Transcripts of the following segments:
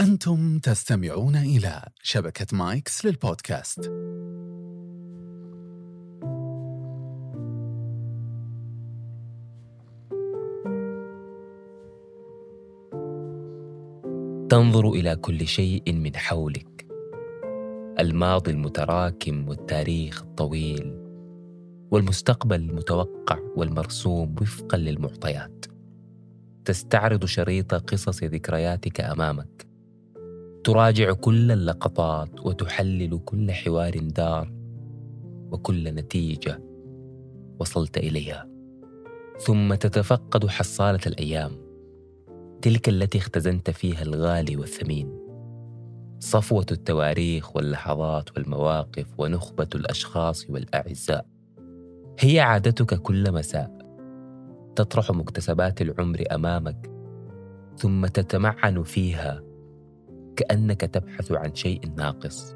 أنتم تستمعون إلى شبكة مايكس للبودكاست. تنظر إلى كل شيء من حولك. الماضي المتراكم والتاريخ الطويل والمستقبل المتوقع والمرسوم وفقا للمعطيات. تستعرض شريط قصص ذكرياتك أمامك. تراجع كل اللقطات وتحلل كل حوار دار وكل نتيجة وصلت إليها. ثم تتفقد حصالة الأيام تلك التي اختزنت فيها الغالي والثمين. صفوة التواريخ واللحظات والمواقف ونخبة الأشخاص والأعزاء. هي عادتك كل مساء. تطرح مكتسبات العمر أمامك ثم تتمعن فيها كأنك تبحث عن شيء ناقص.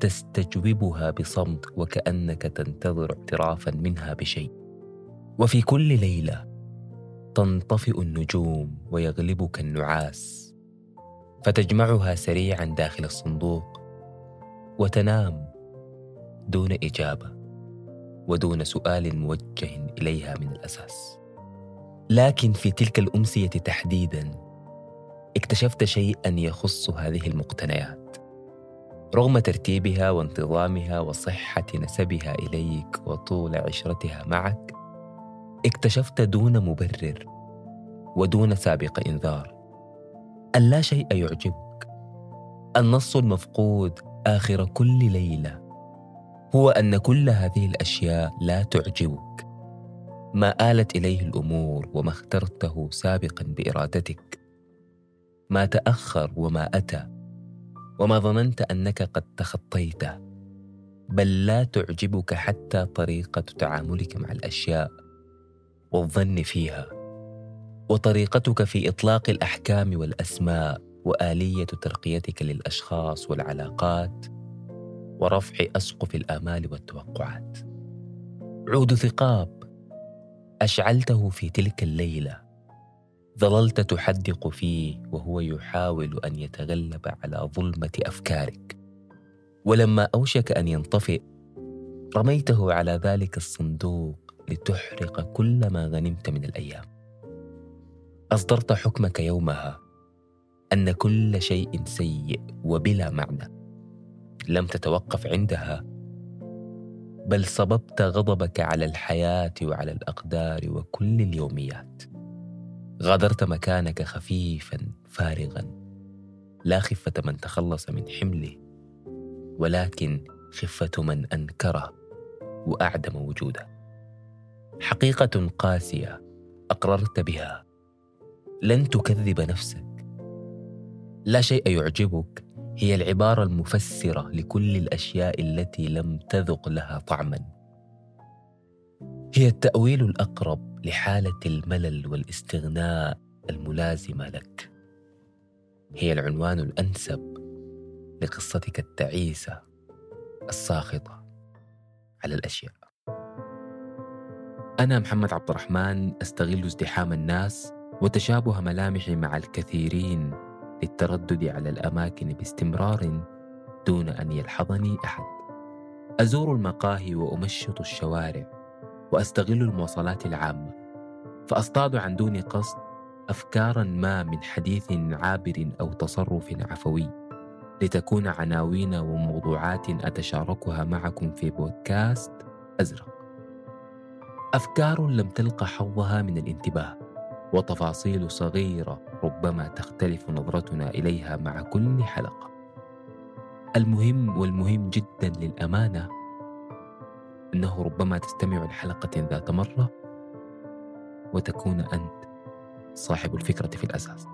تستجوبها بصمت وكأنك تنتظر اعترافا منها بشيء. وفي كل ليلة تنطفئ النجوم ويغلبك النعاس. فتجمعها سريعا داخل الصندوق وتنام دون إجابة ودون سؤال موجه إليها من الأساس. لكن في تلك الأمسية تحديدا اكتشفت شيئا يخص هذه المقتنيات. رغم ترتيبها وانتظامها وصحة نسبها إليك وطول عشرتها معك اكتشفت دون مبرر ودون سابق إنذار أن لا شيء يعجبك. النص المفقود آخر كل ليلة هو أن كل هذه الأشياء لا تعجبك. ما آلت إليه الأمور وما اخترته سابقا بإرادتك ما تأخر وما أتى وما ظننت أنك قد تخطيته بل لا تعجبك حتى طريقة تعاملك مع الأشياء والظن فيها. وطريقتك في إطلاق الأحكام والأسماء وآلية ترقيتك للأشخاص والعلاقات ورفع أسقف الآمال والتوقعات. عود ثقاب. أشعلته في تلك الليلة. ظللت تحدق فيه وهو يحاول أن يتغلب على ظلمة أفكارك. ولما أوشك أن ينطفئ رميته على ذلك الصندوق لتحرق كل ما غنمت من الأيام. أصدرت حكمك يومها أن كل شيء سيء وبلا معنى. لم تتوقف عندها بل صببت غضبك على الحياة وعلى الأقدار وكل اليوميات. غادرت مكانك خفيفا فارغا. لا خفة من تخلص من حمله ولكن خفة من أنكره وأعدم وجوده. حقيقة قاسية أقررت بها. لن تكذب نفسك. لا شيء يعجبك هي العبارة المفسرة لكل الأشياء التي لم تذق لها طعما. هي التأويل الأقرب لحالة الملل والاستغناء الملازمة لك. هي العنوان الأنسب لقصتك التعيسة الساخطة على الأشياء. أنا محمد عبد الرحمن أستغل ازدحام الناس وتشابه ملامحي مع الكثيرين للتردد على الأماكن باستمرار دون أن يلحظني أحد. أزور المقاهي وأمشط الشوارع وأستغل المواصلات العامة. فأصطاد عن دون قصد افكارا ما من حديث عابر أو تصرف عفوي لتكون عناوين وموضوعات أتشاركها معكم في بودكاست أزرق. أفكار لم تلق حظها من الانتباه وتفاصيل صغيرة ربما تختلف نظرتنا إليها مع كل حلقة. المهم والمهم جدا للأمانة أنه ربما تستمع لحلقة ذات مرة وتكون أنت صاحب الفكرة في الأساس.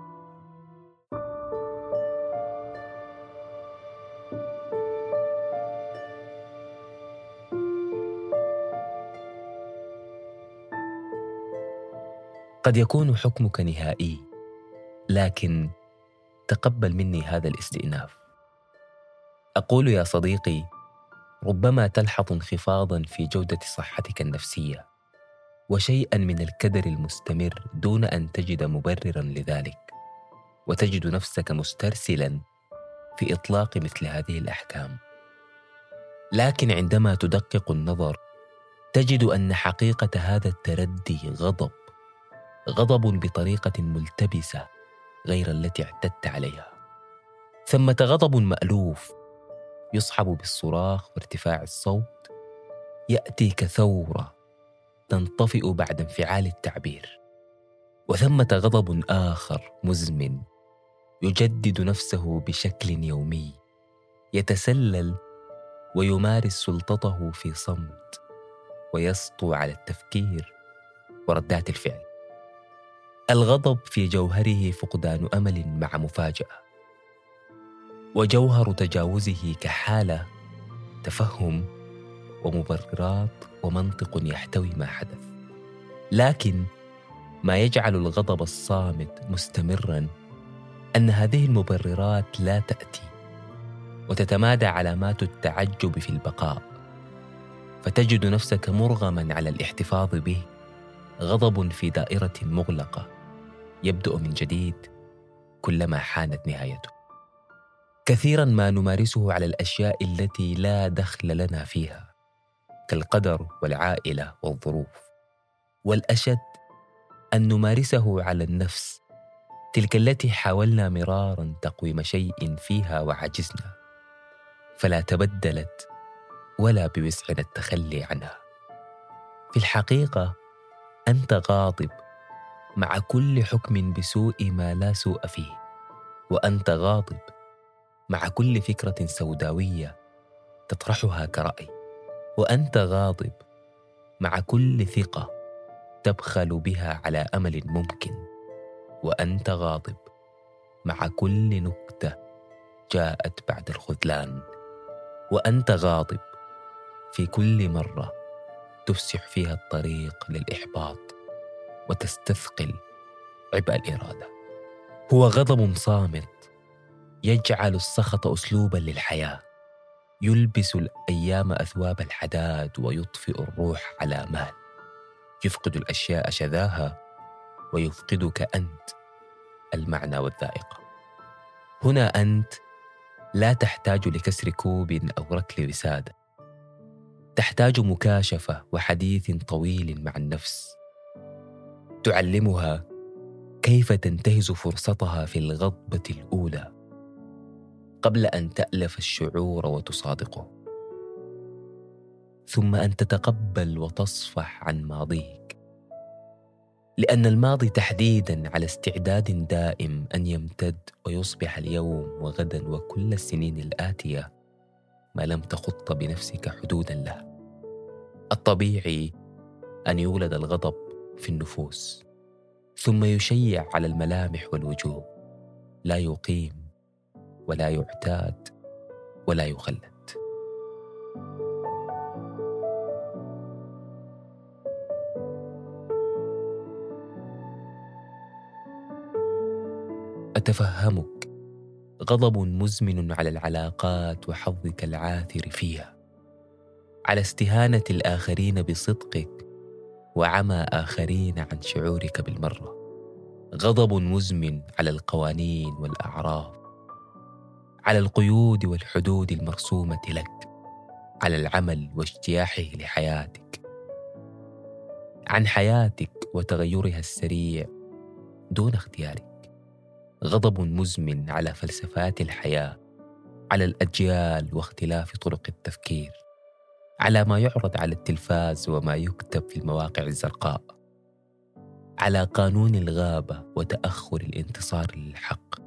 قد يكون حكمك نهائي لكن تقبل مني هذا الاستئناف. أقول يا صديقي ربما تلحظ انخفاضا في جودة صحتك النفسية وشيئا من الكدر المستمر دون أن تجد مبررا لذلك وتجد نفسك مسترسلا في إطلاق مثل هذه الأحكام. لكن عندما تدقق النظر تجد أن حقيقة هذا التردي غضب غضب بطريقة ملتبسة غير التي اعتدت عليها. ثمة غضب مألوف يصحب بالصراخ وارتفاع الصوت ياتي كثوره تنطفئ بعد انفعال التعبير وثمة غضب آخر مزمن يجدد نفسه بشكل يومي يتسلل ويمارس سلطته في صمت ويسطو على التفكير وردات الفعل. الغضب في جوهره فقدان أمل مع مفاجأة. وجوهر تجاوزه كحالة تفهم ومبررات ومنطق يحتوي ما حدث. لكن ما يجعل الغضب الصامت مستمرا أن هذه المبررات لا تأتي وتتمادى علامات التعجب في البقاء. فتجد نفسك مرغما على الاحتفاظ به غضب في دائرة مغلقة يبدأ من جديد كلما حانت نهايته. كثيرا ما نمارسه على الأشياء التي لا دخل لنا فيها كالقدر والعائلة والظروف. والأشد أن نمارسه على النفس تلك التي حاولنا مرارا تقويم شيء فيها وعجزنا. فلا تبدلت ولا بوسعنا التخلي عنها. في الحقيقة أنت غاضب مع كل حكم بسوء ما لا سوء فيه وأنت غاضب مع كل فكرة سوداوية تطرحها كرأي. وأنت غاضب مع كل ثقة تبخل بها على أمل ممكن. وأنت غاضب مع كل نكتة جاءت بعد الخذلان. وأنت غاضب في كل مرة تفسح فيها الطريق للإحباط وتستثقل عبء الإرادة. هو غضب صامت يجعل السخط اسلوبا للحياة. يلبس الأيام أثواب الحداد ويطفئ الروح على مال يفقد الأشياء شذاها ويفقدك أنت المعنى والذائقة. هنا أنت لا تحتاج لكسر كوب أو ركل وساده تحتاج مكاشفة وحديث طويل مع النفس. تعلمها كيف تنتهز فرصتها في الغضبة الأولى. قبل أن تألف الشعور وتصادقه. ثم أن تتقبل وتصفح عن ماضيك. لأن الماضي تحديدا على استعداد دائم أن يمتد ويصبح اليوم وغدا وكل السنين الآتية ما لم تخط بنفسك حدودا له. الطبيعي أن يولد الغضب في النفوس. ثم يشيع على الملامح والوجوه. لا يقيم ولا يعتاد ولا يخلد. أتفهمك. غضب مزمن على العلاقات وحظك العاثر فيها. على استهانة الآخرين بصدقك وعمى آخرين عن شعورك بالمرة. غضب مزمن على القوانين والأعراف. على القيود والحدود المرسومة لك على العمل واجتياحه لحياتك. عن حياتك وتغيرها السريع دون اختيارك. غضب مزمن على فلسفات الحياة على الأجيال واختلاف طرق التفكير على ما يعرض على التلفاز وما يكتب في المواقع الزرقاء على قانون الغابة وتأخر الانتصار للحق.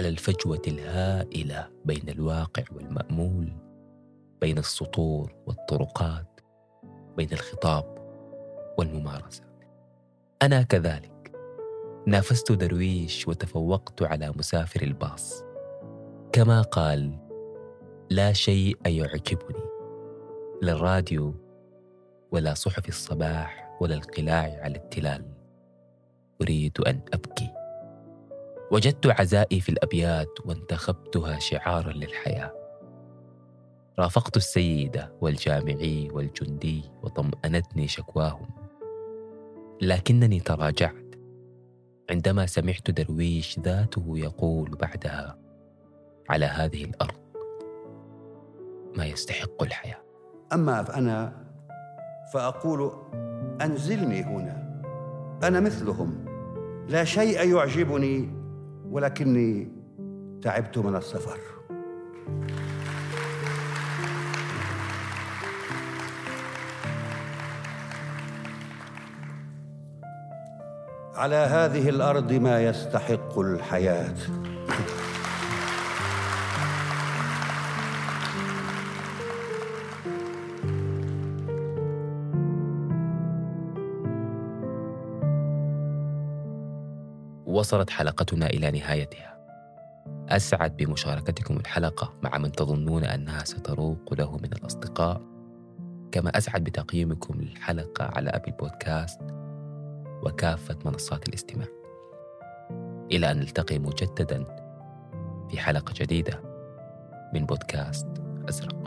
على الفجوة الهائلة بين الواقع والمأمول بين السطور والطرقات بين الخطاب والممارسة. أنا كذلك نافست درويش وتفوقت على مسافر الباص. كما قال لا شيء يعجبني لا الراديو ولا صحف الصباح ولا القلاع على التلال. أريد أن أبكي. وجدت عزائي في الأبيات وانتخبتها شعارا للحياة. رافقت السيده والجامعي والجندي وطمأنتني شكواهم. لكنني تراجعت. عندما سمعت درويش ذاته يقول بعدها على هذه الأرض ما يستحق الحياة. أما فانا فأقول أنزلني هنا. أنا مثلهم. لا شيء يعجبني ولكني تعبت من السفر. على هذه الأرض ما يستحق الحياة. وصلت حلقتنا إلى نهايتها. أسعد بمشاركتكم الحلقة مع من تظنون أنها ستروق له من الأصدقاء. كما أسعد بتقييمكم الحلقة على أبل بودكاست وكافة منصات الاستماع. إلى أن نلتقي مجددا في حلقة جديدة من بودكاست أزرق.